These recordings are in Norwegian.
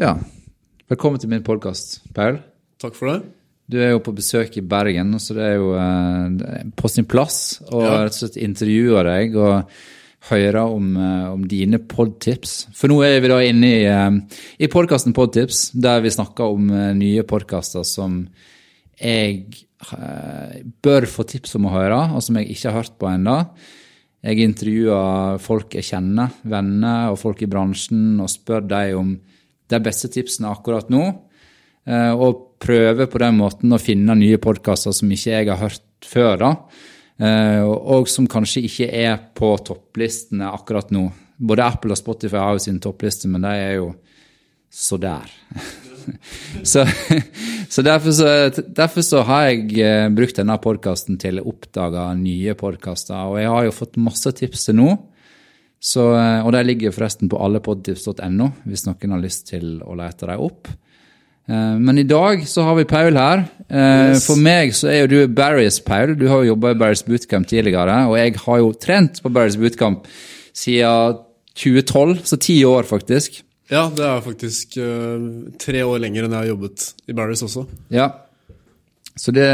ja. Velkommen til min podkast, Paul. Takk for det. Du er jo på besøk i Bergen, så det er jo eh, på sin plass å Ja. rett og slett intervjue deg og høre om, eh, om dine podtips. For nå er vi da inne i, eh, i podkasten Podtips, der vi snakker om nye podkaster som jeg eh, bør få tips om å høre, og som jeg ikke har hørt på ennå. Jeg intervjuer folk jeg kjenner, venner og folk i bransjen, og spør dem om de beste tipsene akkurat nå. eh, Og prøve på den måten å finne nye podkaster som ikke jeg har hørt før. da. Eh, Og som kanskje ikke er på topplistene akkurat nå. Både Apple og Spotify har jo sin toppliste, men de er jo så der. så så, derfor, så derfor så har jeg eh, brukt denne podkasten til å oppdage nye podkaster. Og jeg har jo fått masse tips til nå. Så, eh, og de ligger forresten på allepodtips.no hvis noen har lyst til å lete dem opp. Eh, Men i dag så har vi Paul her. Eh, Yes. For meg så er jo du Barry's Paul. Du har jo jobba i Barry's Bootcamp tidligere, og jeg har jo trent på Barry's Bootcamp siden 2012, så ti år faktisk. Ja, det er faktisk tre år lenger enn jeg har jobbet i Barrys også. Ja. Så det,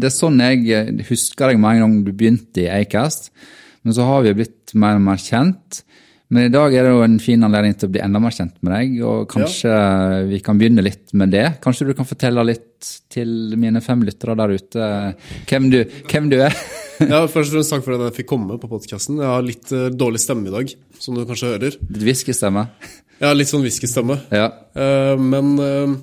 det er sånn jeg husker deg med en gang du begynte i Acast. Men så har vi blitt mer og mer kjent. Men i dag er det jo en fin anledning til å bli enda mer kjent med deg, og kanskje vi kan begynne litt med det. Kanskje du kan fortelle litt til mine fem lyttere der ute hvem du, hvem du er? Ja, Først og fremst takk for at jeg fikk komme på podkasten. Jeg har litt uh, dårlig stemme i dag, som du kanskje hører. Litt whiskystemme? Ja, litt sånn whiskystemme. Ja. Uh, men eh,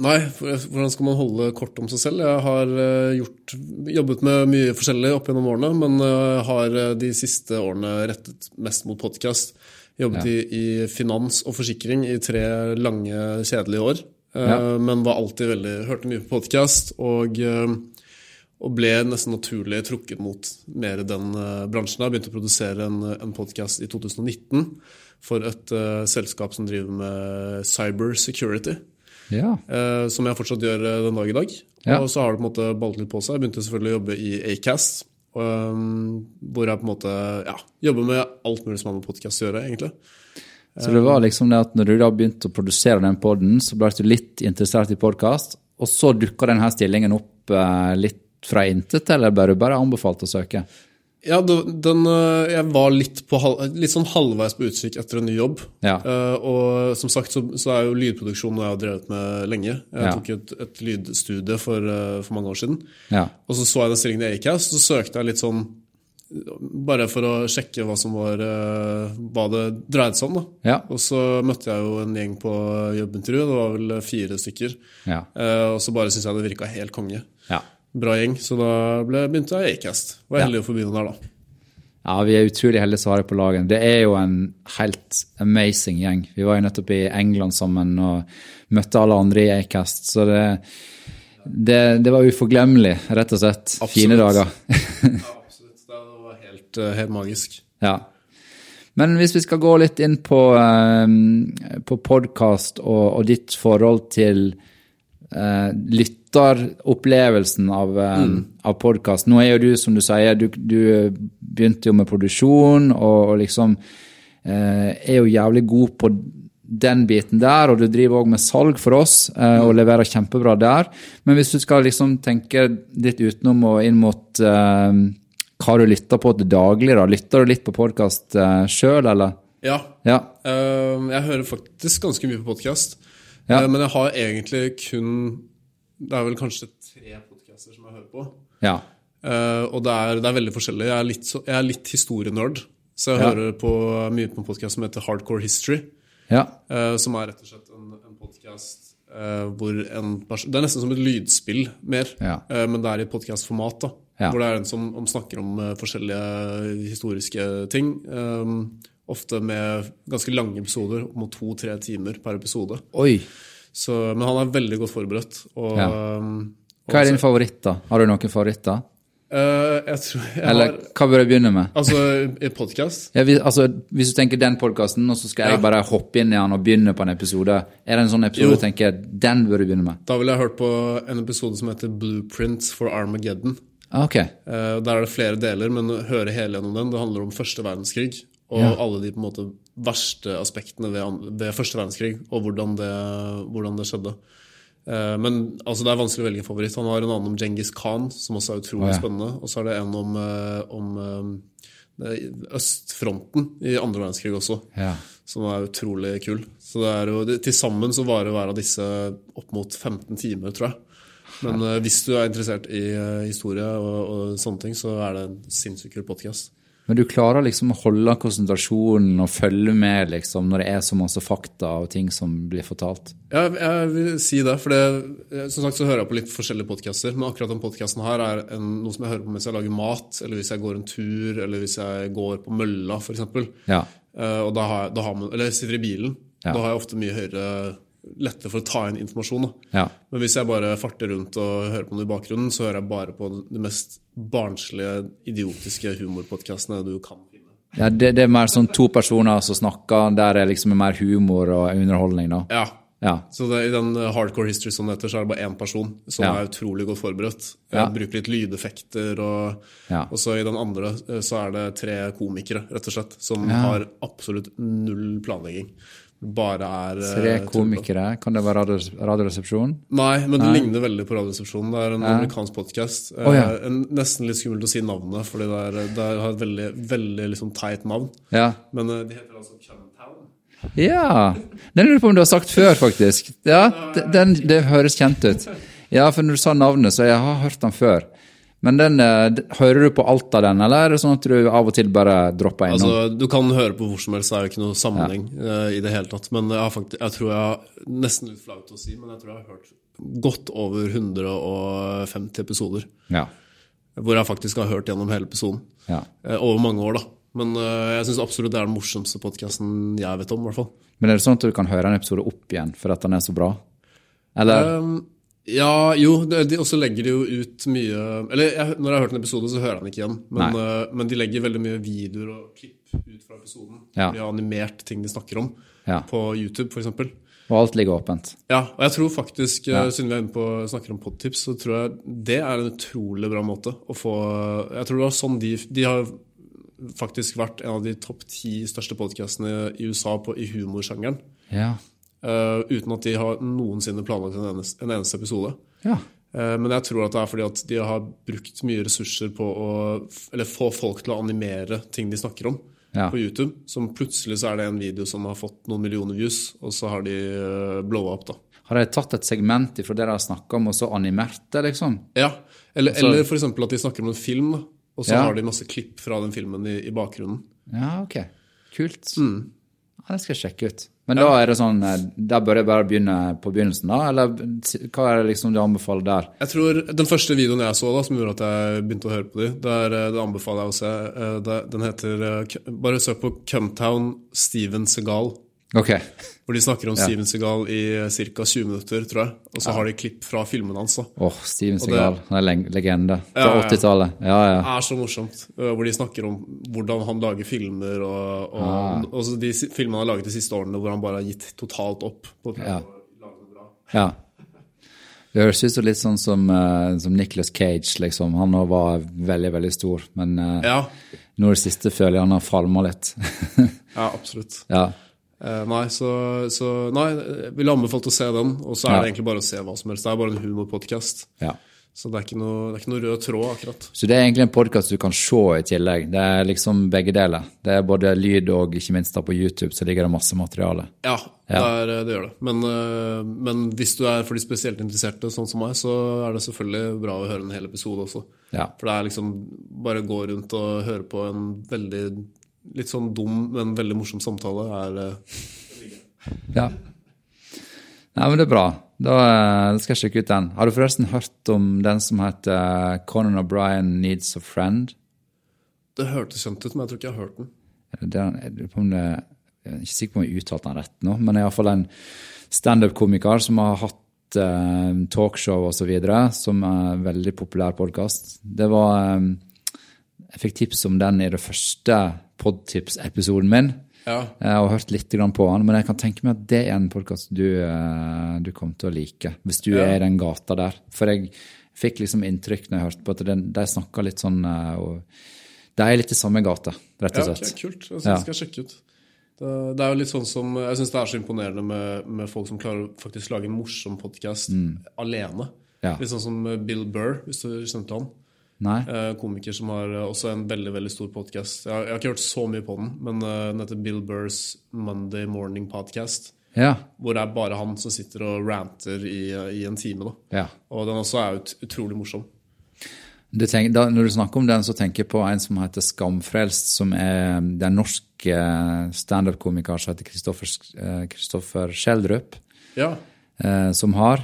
Nei, for- hvordan skal man holde kort om seg selv? Jeg har eh, gjort, jobbet med mye forskjellig opp gjennom årene, men eh, har eh, de siste årene rettet mest mot podkast. Jobbet Ja. i, i finans og forsikring i tre lange, kjedelige år. Ja. Men var alltid veldig, hørte mye på podkast og, og ble nesten naturlig trukket mot mer den bransjen. Jeg begynte å produsere en, en podkast i 2019 for et uh, selskap som driver med cyber security. Ja. Eh, som jeg fortsatt gjør eh, den dag i dag. Ja. Og så har det på en måte ballet litt på seg. Jeg begynte selvfølgelig å jobbe i Acast. um, hvor jeg på en måte ja, jobber med alt mulig som har med podkast å gjøre, egentlig. Så det var liksom det at når du da begynte å produsere den poden, så ble du litt interessert i podkast, og så dukka denne stillingen opp eh, litt fra intet, eller ble du bare anbefalt å søke? Ja, den, eh, jeg var litt, på, litt sånn halvveis på utkikk etter en ny jobb. Ja. Eh, og som sagt så, så er jo lydproduksjon noe jeg har drevet med lenge. Jeg Ja. tok et, et lydstudie for, eh, for mange år siden. Ja. Og så så jeg den stillingen i Acast, så søkte jeg litt sånn bare for å sjekke hva som var hva det dreide seg om. da. Ja. Og så møtte jeg jo en gjeng på jobbintervju, det var vel fire stykker. Ja. Og så bare syntes jeg det virka helt konge. Ja. Bra gjeng, så da ble, begynte jeg i Acast. Var Ja. heldig å få begynne der, da. ja, vi er utrolig heldige som har deg på laget. Det er jo en helt amazing gjeng. Vi var jo nettopp i England sammen og møtte alle andre i Acast, så det, det, det var uforglemmelig, rett og slett. Fine dager. Ja, absolutt. Det var helt, eh, helt magisk. Ja. Men hvis vi skal gå litt inn på, eh, på podkast og, og ditt forhold til eh, lytteropplevelsen av, eh, av podkast Nå er jo du, som du sier, du, du begynte jo med produksjon og, og liksom eh, er jo jævlig god på den biten der, og du driver òg med salg for oss eh, og leverer kjempebra der. Men hvis du skal liksom tenke litt utenom og inn mot eh, hva du lytter på til daglig, da? Lytter du litt på podkast eh, sjøl, eller? Ja. Ja. eh, jeg hører faktisk ganske mye på podkast. Ja. men jeg har egentlig kun Det er vel kanskje tre podcaster som jeg hører på. Ja. Uh, og det er, det er veldig forskjellig. Jeg er litt, så, jeg er litt historienerd. Så jeg Ja. hører på, mye på en podkast som heter Hardcore History. Ja. Uh, som er rett og slett en, en podkast hvor en person Det er nesten som et lydspill mer, eh, men det er i podkastformat. Ja. Hvor det er en som om snakker om eh, forskjellige historiske ting. Um, ofte med ganske lange episoder, opp mot to-tre timer per episode. Oi. Så, men han er veldig godt forberedt. Og, Ja. um, Hva er din favoritt, da? Har du noen favoritter? Uh, jeg tror jeg Eller har hva bør jeg begynne med? Altså, i podkast Ja, hvis, altså, hvis du tenker den podkasten, og så skal jeg bare hoppe inn i den og begynne på en episode, er det en sånn episode Jo. du tenker den bør du begynne med? Da ville jeg hørt på en episode som heter Blueprint for Armageddon. Ah, Ok. Eh, Der er det flere deler, men å høre hele gjennom den. Det handler om første verdenskrig og Ja. alle de måte verste aspektene ved, ved første verdenskrig, og hvordan det, hvordan det skjedde. Uh, Men altså, det er vanskelig å velge en favoritt. Han har en annen om Djengis Khan, som også er utrolig oh, ja. spennende. Og så er det en om, eh, om østfronten i andre verdenskrig også, Ja. som er utrolig kul. Så det er jo, Til sammen så varer hver av disse opp mot 15 timer, tror jeg. Men uh, hvis du er interessert i uh, historie og, og sånne ting, så er det en sinnssykt kul podkast. Men du klarer liksom å holde konsentrasjonen og følge med liksom, når det er så masse fakta og ting som blir fortalt? Ja, jeg vil si det, for det, eh, som sagt så hører jeg på litt forskjellige podcaster, men akkurat den podcasten her er en, noe som jeg hører på mens jeg lager mat, eller hvis jeg går en tur, eller hvis jeg går på mølla, eksempel. Ja. Uh, og da har jeg, da har man, eller jeg sitter i bilen, Ja. da har jeg ofte mye høyere, lettere for å ta inn informasjon. Ja. Men hvis jeg bare farter rundt og hører på noe i bakgrunnen, så hører jeg bare på de mest barnslige, idiotiske humorpodkastene du kan finne. ja det, det er mer sånn to personer som snakker, der er liksom mer humor og underholdning, da. Ja, Ja. Så det, I den eh, Hardcore History som det heter, så er det bare én person som Ja. er utrolig godt forberedt. Ja. Jeg bruker litt lydeffekter, og, Ja. og så i den andre eh, så er det tre komikere, rett og slett, som har absolutt null planlegging. Bare er eh, Tre komikere. da. Kan det være radio- Radioresepsjonen? Nei, men det Nei. ligner veldig på Radioresepsjonen. Det er en amerikansk podkast. Oh, ja. Nesten litt skummelt å si navnet, fordi det, det har et veldig, veldig liksom teit navn. Ja. Men eh, de heter altså Cumtown. Ja. Den lurer jeg på om du har sagt før, faktisk. Ja, den, Det høres kjent ut. Ja, for når du sa navnet, så jeg har hørt den før. Men den, eh, hører du på alt av den, eller er det sånn at du av og til bare dropper innom? Altså, du kan høre på hvor som helst, det er jo ikke noe sammenheng eh, i det hele tatt. Men jeg, har faktisk, jeg tror jeg nesten litt flaut å si, men jeg tror jeg har hørt godt over 150 episoder. ja. Hvor jeg faktisk har hørt gjennom hele episoden. ja. Uh, over mange år, da. Men uh, jeg syns absolutt det er den morsomste podkasten jeg vet om, i hvert fall. Men er det sånn at du kan høre en episode opp igjen for at den er så bra? Eller? Um, ja, jo, de også legger de jo ut mye Eller jeg, når jeg har hørt en episode, så hører jeg den ikke igjen. Men, eh, men de legger veldig mye videoer og klipp ut fra episoden. Ja. De har animert ting de snakker om. Ja. På YouTube, f.eks. Og alt ligger åpent? Ja, og jeg tror faktisk, eh, Ja. siden vi er inne på, snakker om podtips, så tror jeg det er en utrolig bra måte å få Jeg tror det var sånn de De har faktisk vært en av de topp ti største podkastene i USA på, i humorsjangeren. Ja. Eh, uten at de har noensinne planlagt en eneste, en eneste episode. Ja. Uh, Men jeg tror at det er fordi at de har brukt mye ressurser på å Eller få folk til å animere ting de snakker om Ja. på YouTube. Som plutselig så er det en video som har fått noen millioner views, og så har de uh, blowa opp, da. Har de tatt et segment fra det de har snakka om, og så animert det, liksom? Ja, Eller, Altså- eller eksempel at de snakker om en film, og så Ja. har de masse klipp fra den filmen i, i bakgrunnen. Ja, ok. Kult. Mm. Ja, det skal jeg sjekke ut. Men da er det sånn, Der bør jeg bare begynne på begynnelsen, da? Eller hva er det liksom du anbefaler der? Jeg tror Den første videoen jeg så da, som gjorde at jeg begynte å høre på de, der, eh, det anbefaler jeg å se. Eh, Den heter eh, Bare søk på Cumtown Steven Segal. Ok. Hvor de snakker om Ja. Steven Segal i ca. 20 minutter, tror jeg. Og så har de klipp fra filmene hans. Åh, Åh, Steven Og Segal. Han er legende. Fra Ja, ja. 80-tallet. Ja, ja. Det er så morsomt. eh, Hvor de snakker om hvordan han lager filmer, og, og Ah. også de filmene han har laget de siste årene hvor han bare har gitt totalt opp. på Ja. ja. Det høres ut som litt sånn som, uh, som Nicholas Cage, liksom. Han òg var veldig, veldig stor. Men uh, Ja, nå i det siste føler jeg han har falma litt. ja absolutt. ja. Eh, nei, så, så Nei, jeg ville anbefalt å se den. Og så er Ja. det egentlig bare å se hva som helst. Det er bare en humorpodkast. ja. Så det er, ikke noe, det er ikke noe rød tråd, akkurat. Så det er egentlig en podkast du kan se i tillegg. Det er liksom begge deler. Det er både lyd og ikke minst da på YouTube så ligger det masse materiale. Ja, Ja. Det, er, det gjør det. Men, eh, men hvis du er for de spesielt interesserte, sånn som meg, så er det selvfølgelig bra å høre en hel episode også. Ja. For det er liksom bare å gå rundt og høre på en veldig litt sånn dum, men veldig morsom samtale er eh, Ja. Nei, men det er bra. Da eh, skal jeg sjekke ut den. Har du forresten hørt om den som heter eh, Conan O'Brien Needs a Friend? Det hørtes kjent ut, men jeg tror ikke jeg har hørt den. Det er, jeg er ikke sikker på om jeg uttalte den rett nå, men iallfall en standup-komiker som har hatt uh, talkshow osv., som er en veldig populær podkast. Det var eh, Jeg fikk tips om den i det første podtips-episoden min. Ja. Jeg har hørt litt på den, men jeg kan tenke meg at det er en podkast du, eh, du kommer til å like. Hvis du Ja. er i den gata der. For jeg fikk liksom inntrykk når jeg hørte på at den, de snakka litt sånn eh, og De er litt i samme gate, rett og og Ja, slett. kult. Jeg synes Ja. skal sjekke ut. Det, det er jo litt sånn som, Jeg syns det er så imponerende med, med folk som klarer å faktisk lage en morsom podkast alene. Mm. Ja. Litt sånn som Bill Burr, hvis du kjente han. Eh, komiker som har eh, også en veldig veldig stor podkast. Jeg, har- jeg har ikke hørt så mye på den, men eh, den heter Bill Burrs Monday Morning Podcast. Ja. Hvor det er bare han som sitter og ranter i, i en time. ja. Og den også er ut, utrolig morsom. Du tenker, da, når du snakker om den, så tenker jeg på en som heter Skamfrelst, som er den norske en norsk eh, standup-komiker som heter Kristoffer Schjelderup, Ja, eh, som har.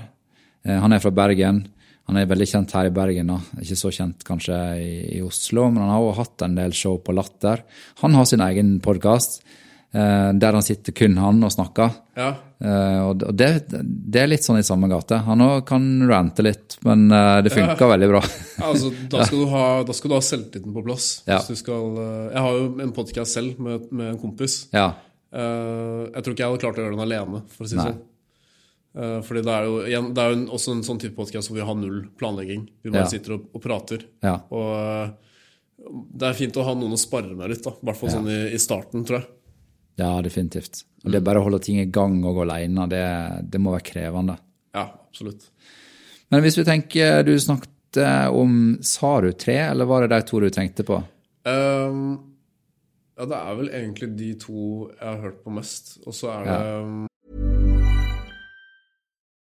Eh, han er fra Bergen. Han er veldig kjent her i Bergen. da. Ikke så kjent kanskje i, i Oslo, men han har også hatt en del show på Latter. Han har sin egen podkast eh, der han sitter kun han og snakker. ja. Eh, og det, det er litt sånn i samme gate. Han òg kan rante litt, men eh, det funker veldig bra. Ja, altså, da, skal du ha, da skal du ha selvtilliten på plass. Ja. Skal, eh, jeg har jo en podkast selv med, med en kompis. ja. Eh, jeg tror ikke jeg hadde klart å gjøre den alene, for å si det sånn. Eh, fordi det er jo, igjen, det er jo også en sånn type podkast hvor vi har null planlegging. Vi bare Ja. sitter og, og prater. Ja. Og eh, det er fint å ha noen å spare med litt, da. I hvert fall sånn i, i starten, tror jeg. Ja, definitivt. Og det er bare å holde ting i gang og gå alene, det, det må være krevende. Ja, absolutt. Men hvis vi tenker, du snakket eh, om Sa du tre, eller var det de to du tenkte på? Um, ja, det er vel egentlig de to jeg har hørt på mest. Og så er det Ja. um,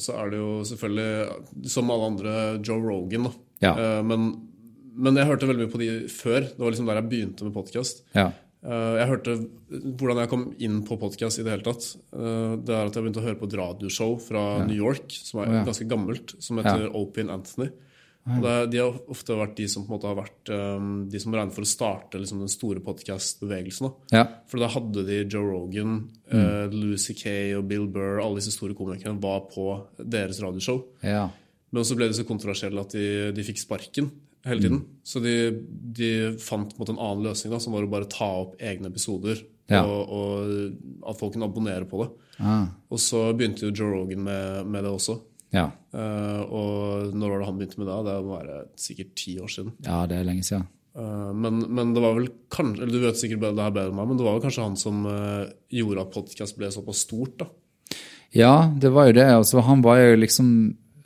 Og så er det jo selvfølgelig, som alle andre, Joe Rogan. da. Ja. Eh, men, men jeg hørte veldig mye på de før. Det var liksom der jeg begynte med podkast. Ja. Jeg hørte hvordan jeg kom inn på podkast i det hele tatt. Eh, Det er at jeg begynte å høre på et radioshow fra New York, som er ganske gammelt, som heter Ja. Opie Anthony. Og det, de har ofte vært de som på en måte har vært um, de som regner for å starte liksom, den store podkastbevegelsen. Ja. For da hadde de Joe Rogan, Mm. uh, Lucy Kay og Bill Burr, alle disse store komikerne, var på deres radioshow. ja. Men så ble de så kontroversielle at de, de fikk sparken hele tiden. Mm. Så de, de fant en måte en annen løsning, da, som var å bare ta opp egne episoder. Ja. Og, og at folk kunne abonnere på det. Ah. Og så begynte jo Joe Rogan med, med det også. Ja. Uh, og når var det han begynte med det? Det må være sikkert ti år siden. Ja, det er lenge siden. Uh, men, men det var vel kanskje eller Du vet sikkert det her bedre enn meg, men det var vel kanskje han som uh, gjorde at podkast ble såpass stort? da. Ja, det var jo det. Altså, han var jo liksom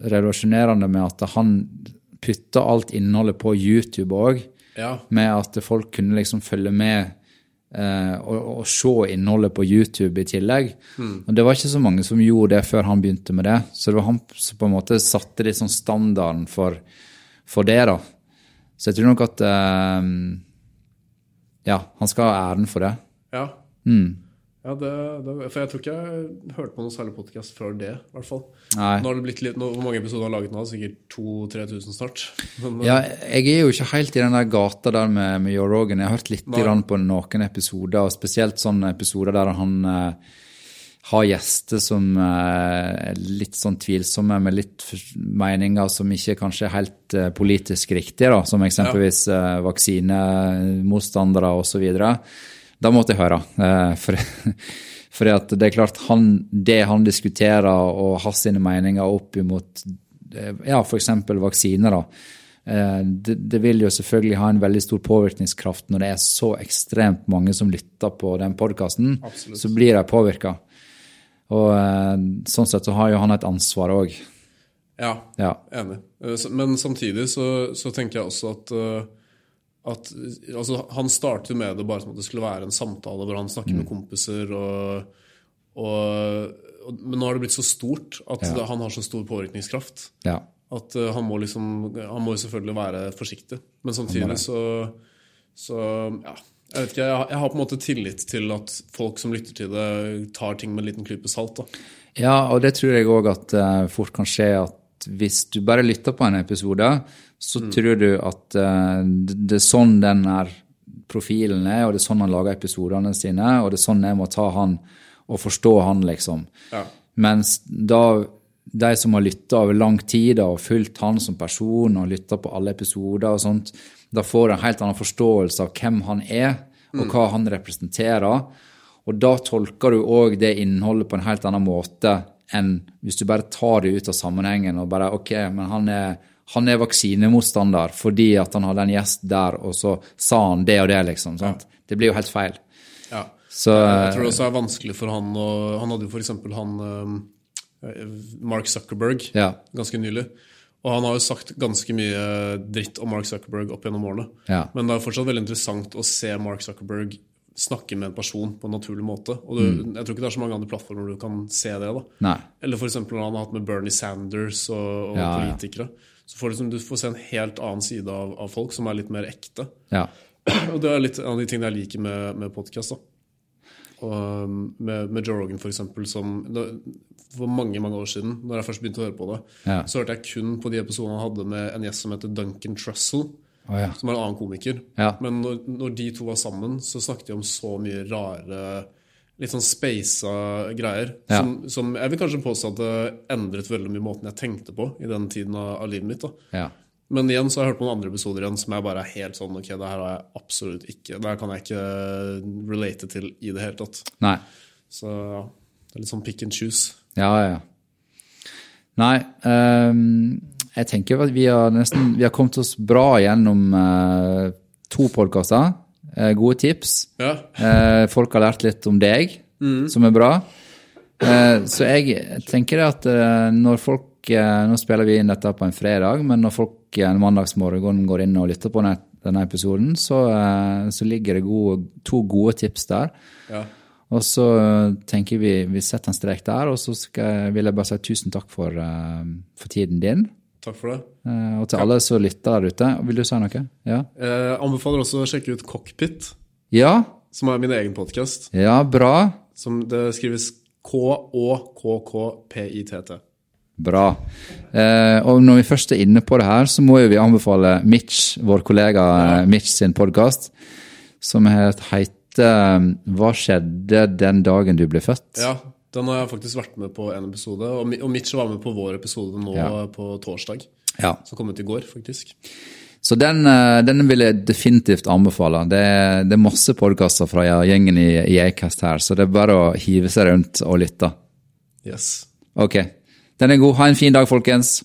revolusjonerende med at han putta alt innholdet på YouTube òg. Ja. Med at folk kunne liksom følge med og, og se innholdet på YouTube i tillegg. Og det var ikke så mange som gjorde det før han begynte med det. Så det var han som på en måte satte litt sånn standarden for, for det, da. Så jeg tror nok at eh, Ja, han skal ha æren for det. Ja. Mm. Ja, det, det, for jeg tror ikke jeg hørte på noe særlig podkast før det, i hvert fall. Nei. Nå har det blitt litt, nå, Hvor mange episoder har du laget nå? Sikkert 2000-3000 snart. Men, Ja, jeg er jo ikke helt i den der gata der med, med Joe Rogan. Jeg har hørt litt grann på noen episoder, og spesielt sånne episoder der han eh, har gjester som eh, er litt sånn tvilsomme, med litt meninger som ikke kanskje er helt eh, politisk riktige, da, som eksempelvis eh, vaksinemotstandere osv. Da måtte jeg høre. Eh, for for det er klart, han, det han diskuterer og har sine meninger opp imot eh, ja, f.eks. vaksiner, da. Eh, Det, det vil jo selvfølgelig ha en veldig stor påvirkningskraft når det er så ekstremt mange som lytter på den podkasten. Så blir de påvirka. Og sånn sett så har jo han et ansvar òg. ja, Ja. enig. Men samtidig så, så tenker jeg også at, at altså, Han startet jo med det bare som at det skulle være en samtale hvor han snakker Mm. med kompiser. og, og, og Men nå har det blitt så stort at Ja. han har så stor påvirkningskraft. Ja. At uh, han må liksom Han må selvfølgelig være forsiktig. Men samtidig så, så Ja. Jeg ikke, jeg jeg har på en måte tillit til at folk som lytter til det, tar ting med en liten klype salt. da. Ja, og det tror jeg òg at uh, fort kan skje at hvis du bare lytter på en episode, så tror du at eh, det, er sånn den er profilen er, og det er sånn han lager episodene sine, og det er sånn jeg må ta han og forstå han, liksom. Ja. Mens da de som har lytta over lang tid og fulgt han som person og lytta på alle episoder og sånt, da får en helt annen forståelse av hvem han er, og hva han representerer. Og da tolker du òg det innholdet på en helt annen måte enn hvis du bare tar det ut av sammenhengen og bare OK, men han er, han er vaksinemotstander fordi at han hadde en gjest der, og så sa han det og det, liksom. Sant? Det blir jo helt feil. Ja. Så Jeg tror det også er vanskelig for han å Han hadde jo f.eks. han eh, Mark Zuckerberg Ja. ganske nylig. Og han har jo sagt ganske mye dritt om Mark Zuckerberg opp gjennom årene. Ja. Men det er fortsatt veldig interessant å se Mark Zuckerberg snakke med en person på en naturlig måte. Og du, Mm. jeg tror ikke det er så mange andre plattformer du kan se det. da. Nei. Eller f.eks. når han har hatt med Bernie Sanders og, og Ja, ja. Så får du, liksom, du får se en helt annen side av, av folk som er litt mer ekte. Ja. Og det er litt en av de tingene jeg liker med, med podkast. Um, med, med Joe Rogan, for eksempel, som For mange mange år siden, når jeg først begynte å høre på det, Ja. så hørte jeg kun på de episodene han hadde med en gjest som heter Duncan Trussell, Oh, ja. som er en annen komiker. Men når, når de to var sammen, så snakket de om så mye rare Litt sånn speisa greier. Ja. Som, som jeg vil kanskje påstå at det endret veldig mye måten jeg tenkte på i den tiden av, av livet mitt. ja. Men igjen så har jeg hørt på noen andre episoder igjen som jeg bare er helt sånn Ok, det her har jeg absolutt ikke Det her kan jeg ikke relate til i det hele tatt. Nei. Så ja, det er litt sånn pick and choose. Ja, ja. Nei, um, jeg tenker at vi har nesten vi har kommet oss bra gjennom uh, to podkaster. Eh, gode tips. Ja, Eh, folk har lært litt om deg, som er bra. Eh, så jeg tenker at når folk Nå spiller vi inn dette på en fredag, men når folk en mandagsmorgen går inn og lytter på denne, episoden, så, så ligger det gode, to gode tips der. ja. Og så tenker vi vi setter en strek der, og så skal, vil jeg bare si tusen takk for, for tiden din. Takk for det. Eh, og til alle som lytter der ute. Vil du si noe? Ja? Jeg anbefaler også å sjekke ut Cockpit, Ja, som er min egen podkast. ja bra. Som det skrives K-Å-K-K-P-I-T-T. Bra. Eh, og når vi først er inne på det her, så må jo vi anbefale Mitch, vår kollega ja. Mitch sin podkast, som heter Hva skjedde den dagen du ble født? Ja, den har jeg faktisk vært med på en episode. Og Mitch var med på vår episode nå Ja. på torsdag. Ja. Som kom ut i går, faktisk. Så den, eh, den vil jeg definitivt anbefale. Det det er masse podkaster fra gjengen i, i Acast her, så det er bare å hive seg rundt og lytte. Yes. Ok. Den er god. Ha en fin dag, folkens.